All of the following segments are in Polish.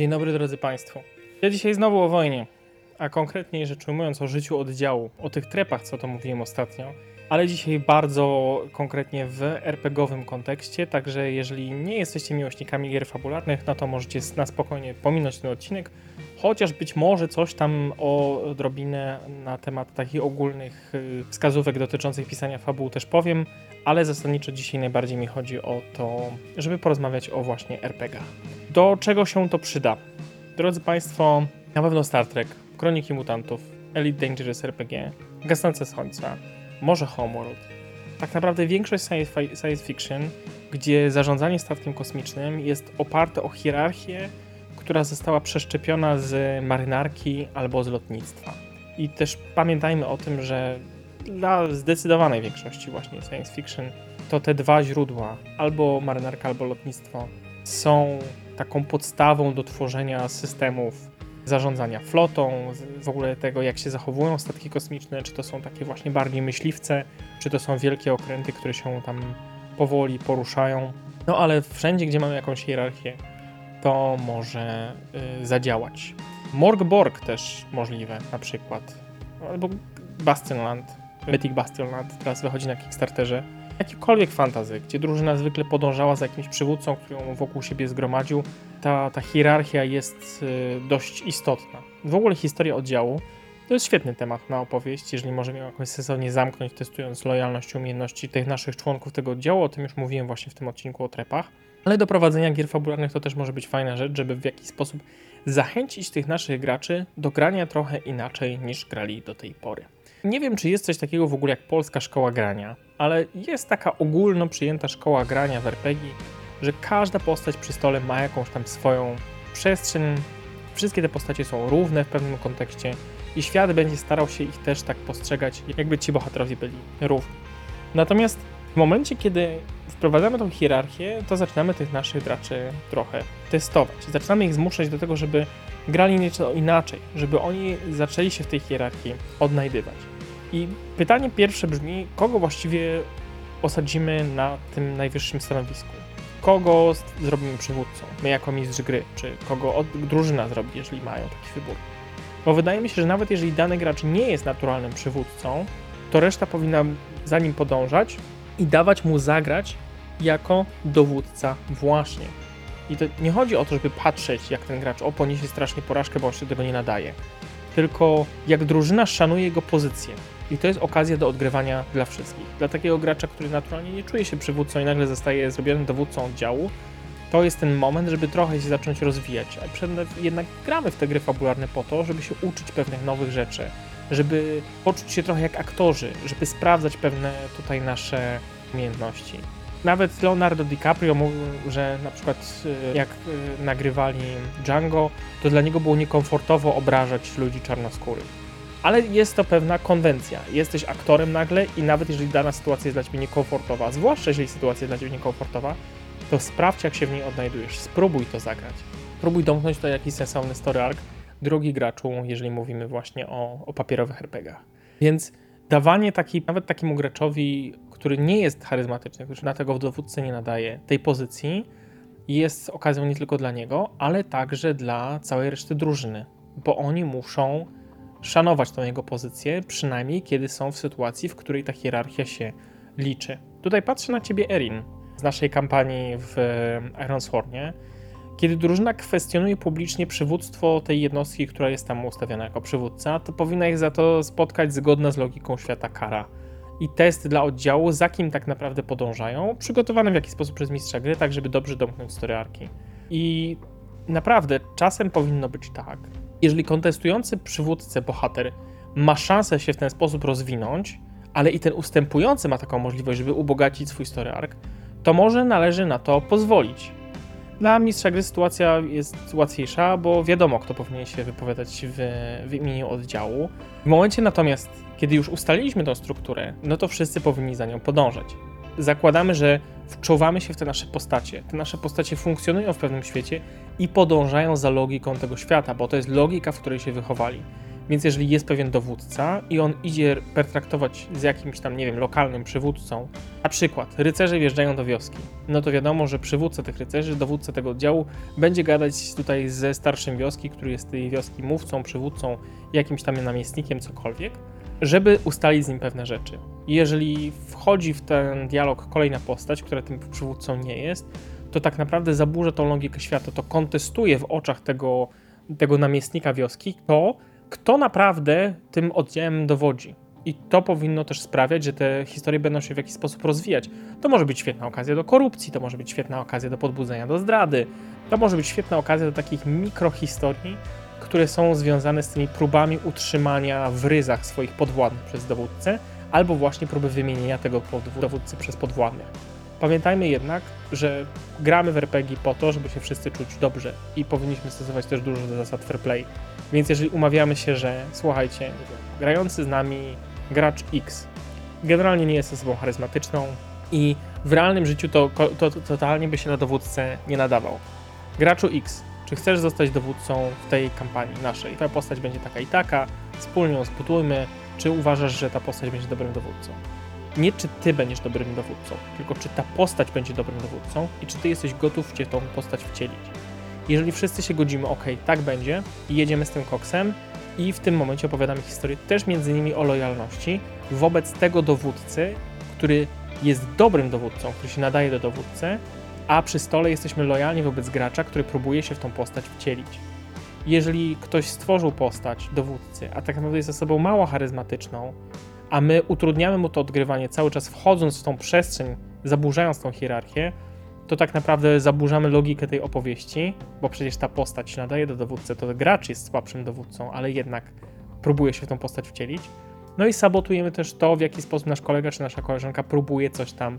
Dzień dobry drodzy Państwo. Ja dzisiaj znowu o wojnie, a konkretniej rzecz ujmując o życiu oddziału, o tych trepach, co to mówiłem ostatnio, ale dzisiaj bardzo konkretnie w RPGowym kontekście, także jeżeli nie jesteście miłośnikami gier fabularnych, no to możecie na spokojnie pominąć ten odcinek, chociaż być może coś tam o odrobinę na temat takich ogólnych y, wskazówek dotyczących pisania fabuł też powiem, ale zasadniczo dzisiaj najbardziej mi chodzi o to, żeby porozmawiać o właśnie RPG. Do czego się to przyda? Drodzy Państwo, na pewno Star Trek, Kroniki Mutantów, Elite Dangerous RPG, Gasnące Słońca, może Homeworld. Tak naprawdę większość science fiction, gdzie zarządzanie statkiem kosmicznym jest oparte o hierarchię, która została przeszczepiona z marynarki albo z lotnictwa. I też pamiętajmy o tym, że dla zdecydowanej większości właśnie science fiction to te dwa źródła, albo marynarka, albo lotnictwo, są taką podstawą do tworzenia systemów zarządzania flotą, w ogóle tego, jak się zachowują statki kosmiczne, czy to są takie właśnie bardziej myśliwce, czy to są wielkie okręty, które się tam powoli poruszają. No ale wszędzie, gdzie mamy jakąś hierarchię, to może y, zadziałać. Morgborg też możliwe, na przykład. Albo Bastionland, Mythic Bastionland teraz wychodzi na Kickstarterze. Jakikolwiek fantazy, gdzie drużyna zwykle podążała za jakimś przywódcą, który ją wokół siebie zgromadził, ta, ta hierarchia jest y, dość istotna. W ogóle historia oddziału to jest świetny temat na opowieść, jeżeli możemy ją jakoś sensownie zamknąć, testując lojalność i umiejętności tych naszych członków tego oddziału. O tym już mówiłem właśnie w tym odcinku o trepach. Ale do prowadzenia gier fabularnych to też może być fajna rzecz, żeby w jakiś sposób zachęcić tych naszych graczy do grania trochę inaczej niż grali do tej pory. Nie wiem, czy jest coś takiego w ogóle jak polska szkoła grania, ale jest taka ogólno przyjęta szkoła grania w RPG, że każda postać przy stole ma jakąś tam swoją przestrzeń. Wszystkie te postacie są równe w pewnym kontekście i świat będzie starał się ich też tak postrzegać, jakby ci bohaterowie byli równi. Natomiast w momencie, kiedy wprowadzamy tą hierarchię, to zaczynamy tych naszych graczy trochę testować. Zaczynamy ich zmuszać do tego, żeby grali nieco inaczej, żeby oni zaczęli się w tej hierarchii odnajdywać. I pytanie pierwsze brzmi, kogo właściwie osadzimy na tym najwyższym stanowisku? Kogo zrobimy przywódcą? My jako mistrz gry, czy kogo drużyna zrobi, jeżeli mają taki wybór? Bo wydaje mi się, że nawet jeżeli dany gracz nie jest naturalnym przywódcą, to reszta powinna za nim podążać i dawać mu zagrać jako dowódca właśnie. I to nie chodzi o to, żeby patrzeć, jak ten gracz o poniesie strasznie porażkę, bo on się do tego nie nadaje. Tylko jak drużyna szanuje jego pozycję. I to jest okazja do odgrywania dla wszystkich. Dla takiego gracza, który naturalnie nie czuje się przywódcą i nagle zostaje zrobionym dowódcą oddziału, to jest ten moment, żeby trochę się zacząć rozwijać. A jednak gramy w te gry fabularne po to, żeby się uczyć pewnych nowych rzeczy, żeby poczuć się trochę jak aktorzy, żeby sprawdzać pewne tutaj nasze umiejętności. Nawet Leonardo DiCaprio mówił, że na przykład y, jak y, nagrywali Django, to dla niego było niekomfortowo obrażać ludzi czarnoskórych. Ale jest to pewna konwencja. Jesteś aktorem nagle i nawet jeżeli dana sytuacja jest dla ciebie niekomfortowa, zwłaszcza jeżeli sytuacja jest dla ciebie niekomfortowa, to sprawdź jak się w niej odnajdujesz. Spróbuj to zagrać. Spróbuj domknąć to jakiś sensowny story arc, drogi graczu, jeżeli mówimy właśnie o, o papierowych RPGach. Więc dawanie takiej, nawet takiemu graczowi, który nie jest charyzmatyczny, który na tego dowódcę nie nadaje, tej pozycji, jest okazją nie tylko dla niego, ale także dla całej reszty drużyny, bo oni muszą szanować tą jego pozycję, przynajmniej kiedy są w sytuacji, w której ta hierarchia się liczy. Tutaj patrzę na ciebie, Erin, z naszej kampanii w Ironswornie, kiedy drużyna kwestionuje publicznie przywództwo tej jednostki, która jest tam ustawiona jako przywódca, to powinna ich za to spotkać zgodna z logiką świata kara. I test dla oddziału, za kim tak naprawdę podążają, przygotowany w jakiś sposób przez mistrza gry, tak żeby dobrze domknąć storyarki. I naprawdę czasem powinno być tak, jeżeli kontestujący przywódcę bohater ma szansę się w ten sposób rozwinąć, ale i ten ustępujący ma taką możliwość, żeby ubogacić swój story arc, to może należy na to pozwolić. Dla mistrza gry sytuacja jest łatwiejsza, bo wiadomo, kto powinien się wypowiadać w, w imieniu oddziału. W momencie natomiast, kiedy już ustaliliśmy tą strukturę, no to wszyscy powinni za nią podążać. Zakładamy, że wczuwamy się w te nasze postacie. Te nasze postacie funkcjonują w pewnym świecie i podążają za logiką tego świata, bo to jest logika, w której się wychowali. Więc jeżeli jest pewien dowódca i on idzie pertraktować z jakimś tam, nie wiem, lokalnym przywódcą, na przykład rycerze wjeżdżają do wioski, no to wiadomo, że przywódca tych rycerzy, dowódca tego oddziału będzie gadać tutaj ze starszym wioski, który jest tej wioski mówcą, przywódcą, jakimś tam namiestnikiem, cokolwiek, żeby ustalić z nim pewne rzeczy. Jeżeli wchodzi w ten dialog kolejna postać, która tym przywódcą nie jest, to tak naprawdę zaburza tą logikę świata, to kontestuje w oczach tego, tego namiestnika wioski to, kto naprawdę tym oddziałem dowodzi. I to powinno też sprawiać, że te historie będą się w jakiś sposób rozwijać. To może być świetna okazja do korupcji, to może być świetna okazja do podbudzenia do zdrady, to może być świetna okazja do takich mikrohistorii, które są związane z tymi próbami utrzymania w ryzach swoich podwładnych przez dowódcę, albo właśnie próby wymienienia tego dowódcy przez podwładnych. Pamiętajmy jednak, że gramy w RPG po to, żeby się wszyscy czuć dobrze i powinniśmy stosować też dużo zasad fair play. Więc jeżeli umawiamy się, że słuchajcie, grający z nami gracz X generalnie nie jest osobą charyzmatyczną i w realnym życiu to, to, to totalnie by się na dowódcę nie nadawał. Graczu X, czy chcesz zostać dowódcą w tej kampanii naszej? Twoja postać będzie taka i taka, wspólnie ją zbudujmy. Czy uważasz, że ta postać będzie dobrym dowódcą? Nie czy ty będziesz dobrym dowódcą, tylko czy ta postać będzie dobrym dowódcą i czy ty jesteś gotów cię tą postać wcielić. Jeżeli wszyscy się godzimy, ok, tak będzie i jedziemy z tym koksem i w tym momencie opowiadamy historię też między innymi o lojalności wobec tego dowódcy, który jest dobrym dowódcą, który się nadaje do dowódcy, a przy stole jesteśmy lojalni wobec gracza, który próbuje się w tą postać wcielić. Jeżeli ktoś stworzył postać dowódcy, a tak naprawdę jest osobą mało charyzmatyczną, a my utrudniamy mu to odgrywanie cały czas wchodząc w tą przestrzeń, zaburzając tą hierarchię, to tak naprawdę zaburzamy logikę tej opowieści, bo przecież ta postać się nadaje do dowódcy, to gracz jest słabszym dowódcą, ale jednak próbuje się w tą postać wcielić. No i sabotujemy też to, w jaki sposób nasz kolega czy nasza koleżanka próbuje coś tam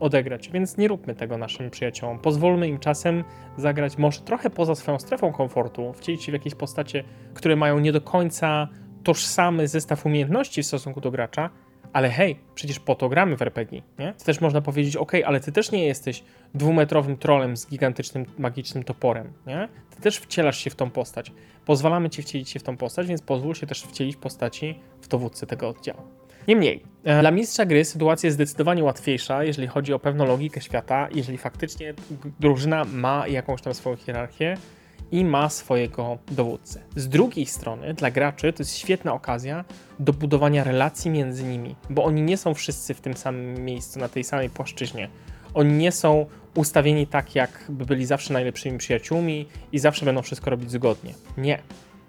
odegrać, więc nie róbmy tego naszym przyjaciołom. Pozwólmy im czasem zagrać może trochę poza swoją strefą komfortu, wcielić się w jakieś postacie, które mają nie do końca tożsamy zestaw umiejętności w stosunku do gracza, ale hej, przecież po to gramy w RPG, nie? To też można powiedzieć, ok, ale ty też nie jesteś dwumetrowym trolem z gigantycznym, magicznym toporem, nie? Ty też wcielasz się w tą postać. Pozwalamy ci wcielić się w tą postać, więc pozwól się też wcielić postaci w dowódcy tego oddziału. Niemniej, e, dla mistrza gry sytuacja jest zdecydowanie łatwiejsza, jeżeli chodzi o pewną logikę świata, jeżeli faktycznie drużyna ma jakąś tam swoją hierarchię i ma swojego dowódcę. Z drugiej strony, dla graczy to jest świetna okazja do budowania relacji między nimi, bo oni nie są wszyscy w tym samym miejscu, na tej samej płaszczyźnie. Oni nie są ustawieni tak, jakby byli zawsze najlepszymi przyjaciółmi i zawsze będą wszystko robić zgodnie. Nie.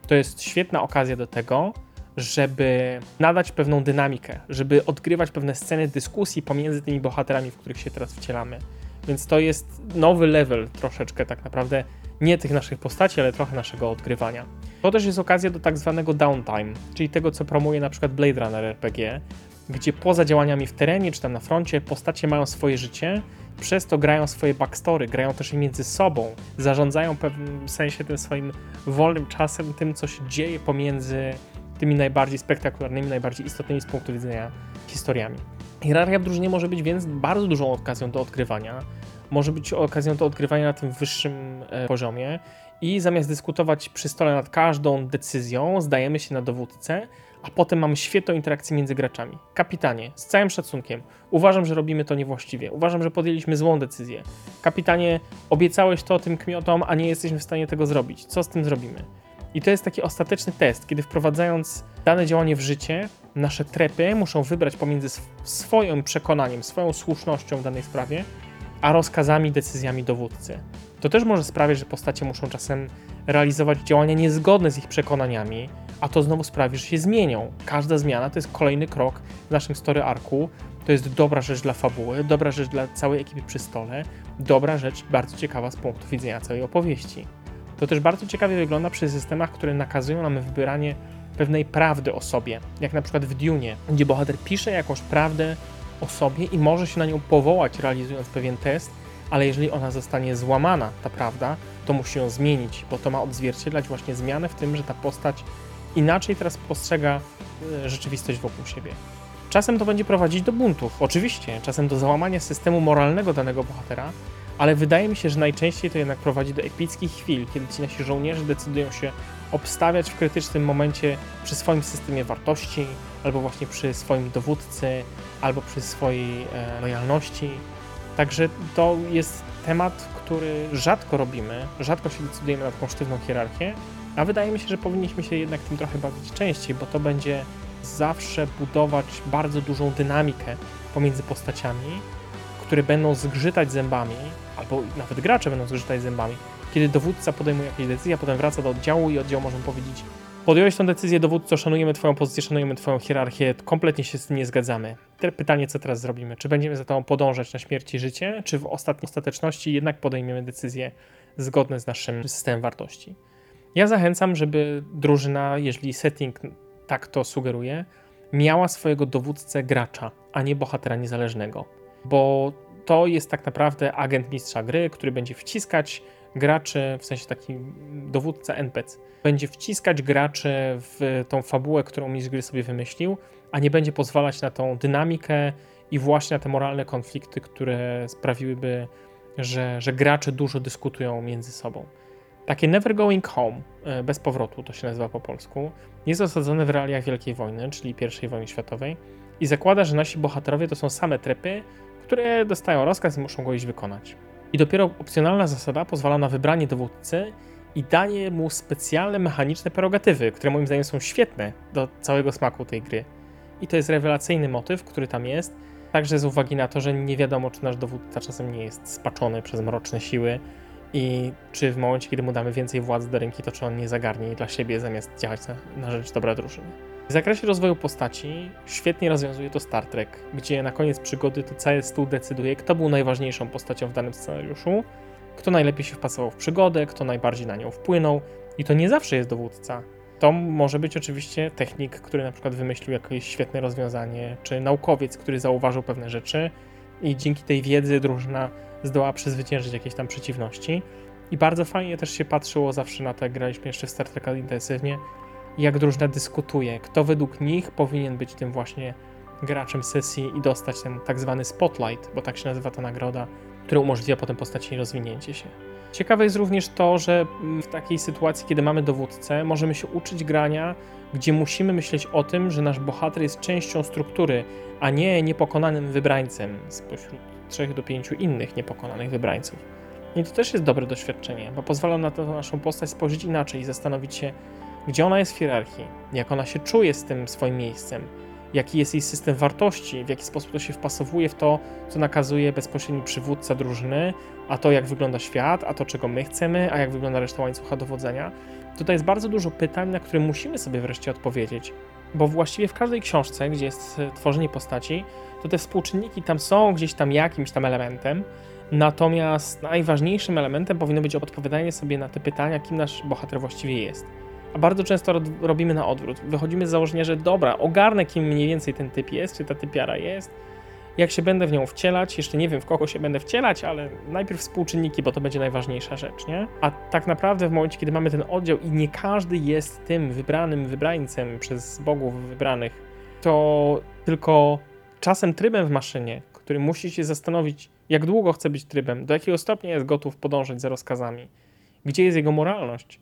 To jest świetna okazja do tego, żeby nadać pewną dynamikę, żeby odgrywać pewne sceny dyskusji pomiędzy tymi bohaterami, w których się teraz wcielamy. Więc to jest nowy level troszeczkę tak naprawdę nie tych naszych postaci, ale trochę naszego odgrywania. To też jest okazja do tak zwanego downtime, czyli tego, co promuje na przykład Blade Runner RPG, gdzie poza działaniami w terenie czy tam na froncie postacie mają swoje życie, przez to grają swoje backstory, grają też i między sobą, zarządzają w pewnym sensie tym swoim wolnym czasem, tym, co się dzieje pomiędzy tymi najbardziej spektakularnymi, najbardziej istotnymi z punktu widzenia historiami. Hierarchia w drużynie może być więc bardzo dużą okazją do odgrywania, może być okazją do odgrywania na tym wyższym e, poziomie i zamiast dyskutować przy stole nad każdą decyzją, zdajemy się na dowódcę, a potem mamy świetną interakcję między graczami. Kapitanie, z całym szacunkiem, uważam, że robimy to niewłaściwie. Uważam, że podjęliśmy złą decyzję. Kapitanie, obiecałeś to tym kmiotom, a nie jesteśmy w stanie tego zrobić. Co z tym zrobimy? I to jest taki ostateczny test, kiedy wprowadzając dane działanie w życie, nasze trepy muszą wybrać pomiędzy swoim przekonaniem, swoją słusznością w danej sprawie, a rozkazami, decyzjami dowódcy. To też może sprawiać, że postacie muszą czasem realizować działania niezgodne z ich przekonaniami, a to znowu sprawi, że się zmienią. Każda zmiana to jest kolejny krok w naszym story arku. To jest dobra rzecz dla fabuły, dobra rzecz dla całej ekipy przy stole, dobra rzecz, bardzo ciekawa z punktu widzenia całej opowieści. To też bardzo ciekawie wygląda przy systemach, które nakazują nam wybieranie pewnej prawdy o sobie, jak na przykład w Dune, gdzie bohater pisze jakąś prawdę o sobie i może się na nią powołać, realizując pewien test, ale jeżeli ona zostanie złamana, ta prawda, to musi ją zmienić, bo to ma odzwierciedlać właśnie zmianę w tym, że ta postać inaczej teraz postrzega e, rzeczywistość wokół siebie. Czasem to będzie prowadzić do buntów, oczywiście, czasem do załamania systemu moralnego danego bohatera, ale wydaje mi się, że najczęściej to jednak prowadzi do epickich chwil, kiedy ci nasi żołnierze decydują się obstawiać w krytycznym momencie przy swoim systemie wartości, albo właśnie przy swoim dowódcy, albo przy swojej e, lojalności. Także to jest temat, który rzadko robimy, rzadko się decydujemy na taką sztywną hierarchię, a wydaje mi się, że powinniśmy się jednak tym trochę bawić częściej, bo to będzie zawsze budować bardzo dużą dynamikę pomiędzy postaciami, które będą zgrzytać zębami, albo nawet gracze będą zgrzytać zębami, kiedy dowódca podejmuje jakieś decyzje, a potem wraca do oddziału i oddział może powiedzieć podjąłeś tę decyzję, dowódco, szanujemy twoją pozycję, szanujemy twoją hierarchię, kompletnie się z tym nie zgadzamy. Teraz pytanie, co teraz zrobimy? Czy będziemy za tobą podążać na śmierć i życie, czy w ostatniej ostateczności jednak podejmiemy decyzje zgodne z naszym systemem wartości? Ja zachęcam, żeby drużyna, jeżeli setting tak to sugeruje, miała swojego dowódcę gracza, a nie bohatera niezależnego. Bo to jest tak naprawdę agent mistrza gry, który będzie wciskać graczy, w sensie taki dowódca NPC, będzie wciskać graczy w tą fabułę, którą mistrz gry sobie wymyślił, a nie będzie pozwalać na tą dynamikę i właśnie na te moralne konflikty, które sprawiłyby, że, że gracze dużo dyskutują między sobą. Takie Never Going Home, e, bez powrotu to się nazywa po polsku, jest osadzone w realiach Wielkiej Wojny, czyli I wojny światowej i zakłada, że nasi bohaterowie to są same trepy, które dostają rozkaz i muszą go iść wykonać. I dopiero opcjonalna zasada pozwala na wybranie dowódcy i danie mu specjalne mechaniczne prerogatywy, które moim zdaniem są świetne do całego smaku tej gry. I to jest rewelacyjny motyw, który tam jest, także z uwagi na to, że nie wiadomo, czy nasz dowódca czasem nie jest spaczony przez mroczne siły i czy w momencie, kiedy mu damy więcej władzy do ręki, to czy on nie zagarnie dla siebie zamiast działać na, na rzecz dobra drużyny. W zakresie rozwoju postaci świetnie rozwiązuje to Star Trek, gdzie na koniec przygody to cały stół decyduje, kto był najważniejszą postacią w danym scenariuszu, kto najlepiej się wpasował w przygodę, kto najbardziej na nią wpłynął. I to nie zawsze jest dowódca. To może być oczywiście technik, który na przykład wymyślił jakieś świetne rozwiązanie, czy naukowiec, który zauważył pewne rzeczy i dzięki tej wiedzy drużyna zdoła przezwyciężyć jakieś tam przeciwności. I bardzo fajnie też się patrzyło zawsze na to, jak graliśmy jeszcze w Star Trek intensywnie, jak drużyna dyskutuje, kto według nich powinien być tym właśnie graczem sesji i dostać ten tak zwany spotlight, bo tak się nazywa ta nagroda, która umożliwia potem postaci rozwinięcie się. Ciekawe jest również to, że w takiej sytuacji, kiedy mamy dowódcę, możemy się uczyć grania, gdzie musimy myśleć o tym, że nasz bohater jest częścią struktury, a nie niepokonanym wybrańcem spośród trzech do pięciu innych niepokonanych wybrańców. I to też jest dobre doświadczenie, bo pozwala na to naszą postać spojrzeć inaczej i zastanowić się, gdzie ona jest w hierarchii, jak ona się czuje z tym swoim miejscem, jaki jest jej system wartości, w jaki sposób to się wpasowuje w to, co nakazuje bezpośredni przywódca drużyny, a to jak wygląda świat, a to czego my chcemy, a jak wygląda reszta łańcucha dowodzenia. Tutaj jest bardzo dużo pytań, na które musimy sobie wreszcie odpowiedzieć, bo właściwie w każdej książce, gdzie jest tworzenie postaci, to te współczynniki tam są gdzieś tam jakimś tam elementem, natomiast najważniejszym elementem powinno być odpowiadanie sobie na te pytania, kim nasz bohater właściwie jest. A bardzo często robimy na odwrót. Wychodzimy z założenia, że dobra, ogarnę kim mniej więcej ten typ jest, czy ta typiara jest. Jak się będę w nią wcielać, jeszcze nie wiem w kogo się będę wcielać, ale najpierw współczynniki, bo to będzie najważniejsza rzecz, nie? A tak naprawdę w momencie, kiedy mamy ten oddział i nie każdy jest tym wybranym wybrańcem przez bogów wybranych, to tylko czasem trybem w maszynie, który musi się zastanowić, jak długo chce być trybem, do jakiego stopnia jest gotów podążać za rozkazami, gdzie jest jego moralność.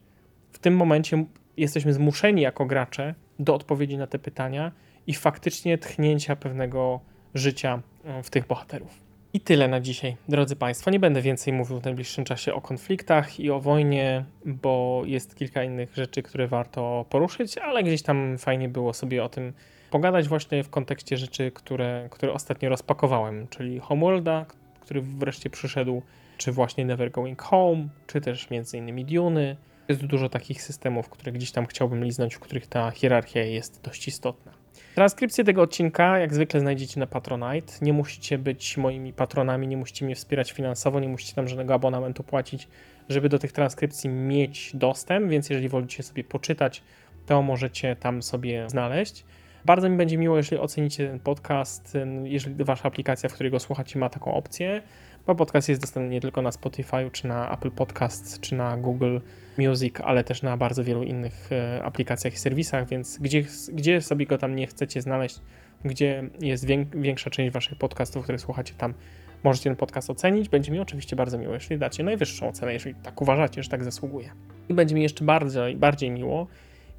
W tym momencie jesteśmy zmuszeni jako gracze do odpowiedzi na te pytania i faktycznie tchnięcia pewnego życia e, w tych bohaterów. I tyle na dzisiaj, drodzy Państwo. Nie będę więcej mówił w najbliższym czasie o konfliktach i o wojnie, bo jest kilka innych rzeczy, które warto poruszyć, ale gdzieś tam fajnie było sobie o tym pogadać właśnie w kontekście rzeczy, które, które ostatnio rozpakowałem, czyli Homeworlda, który wreszcie przyszedł, czy właśnie Never Going Home, czy też między innymi Duny, jest dużo takich systemów, które gdzieś tam chciałbym liznąć, w których ta hierarchia jest dość istotna. Transkrypcję tego odcinka jak zwykle znajdziecie na Patronite. Nie musicie być moimi patronami, nie musicie mnie wspierać finansowo, nie musicie tam żadnego abonamentu płacić, żeby do tych transkrypcji mieć dostęp, więc jeżeli wolicie sobie poczytać, to możecie tam sobie znaleźć. Bardzo mi będzie miło, jeżeli ocenicie ten podcast, jeżeli wasza aplikacja, w której go słuchacie, ma taką opcję bo podcast jest dostępny nie tylko na Spotify, czy na Apple Podcasts, czy na Google Music, ale też na bardzo wielu innych e, aplikacjach i serwisach, więc gdzie, gdzie sobie go tam nie chcecie znaleźć, gdzie jest większa część waszych podcastów, które słuchacie tam, możecie ten podcast ocenić. Będzie mi oczywiście bardzo miło, jeśli dacie najwyższą ocenę, jeżeli tak uważacie, że tak zasługuje. I będzie mi jeszcze bardziej, bardziej miło,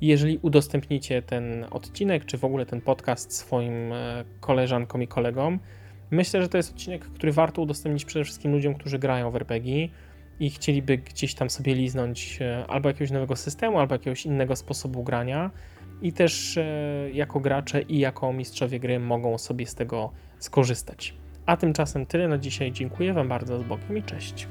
jeżeli udostępnicie ten odcinek, czy w ogóle ten podcast swoim e, koleżankom i kolegom. Myślę, że to jest odcinek, który warto udostępnić przede wszystkim ludziom, którzy grają w RPG i chcieliby gdzieś tam sobie liznąć e, albo jakiegoś nowego systemu, albo jakiegoś innego sposobu grania. I też e, jako gracze i jako mistrzowie gry mogą sobie z tego skorzystać. A tymczasem tyle na dzisiaj. Dziękuję Wam bardzo z bokiem i cześć.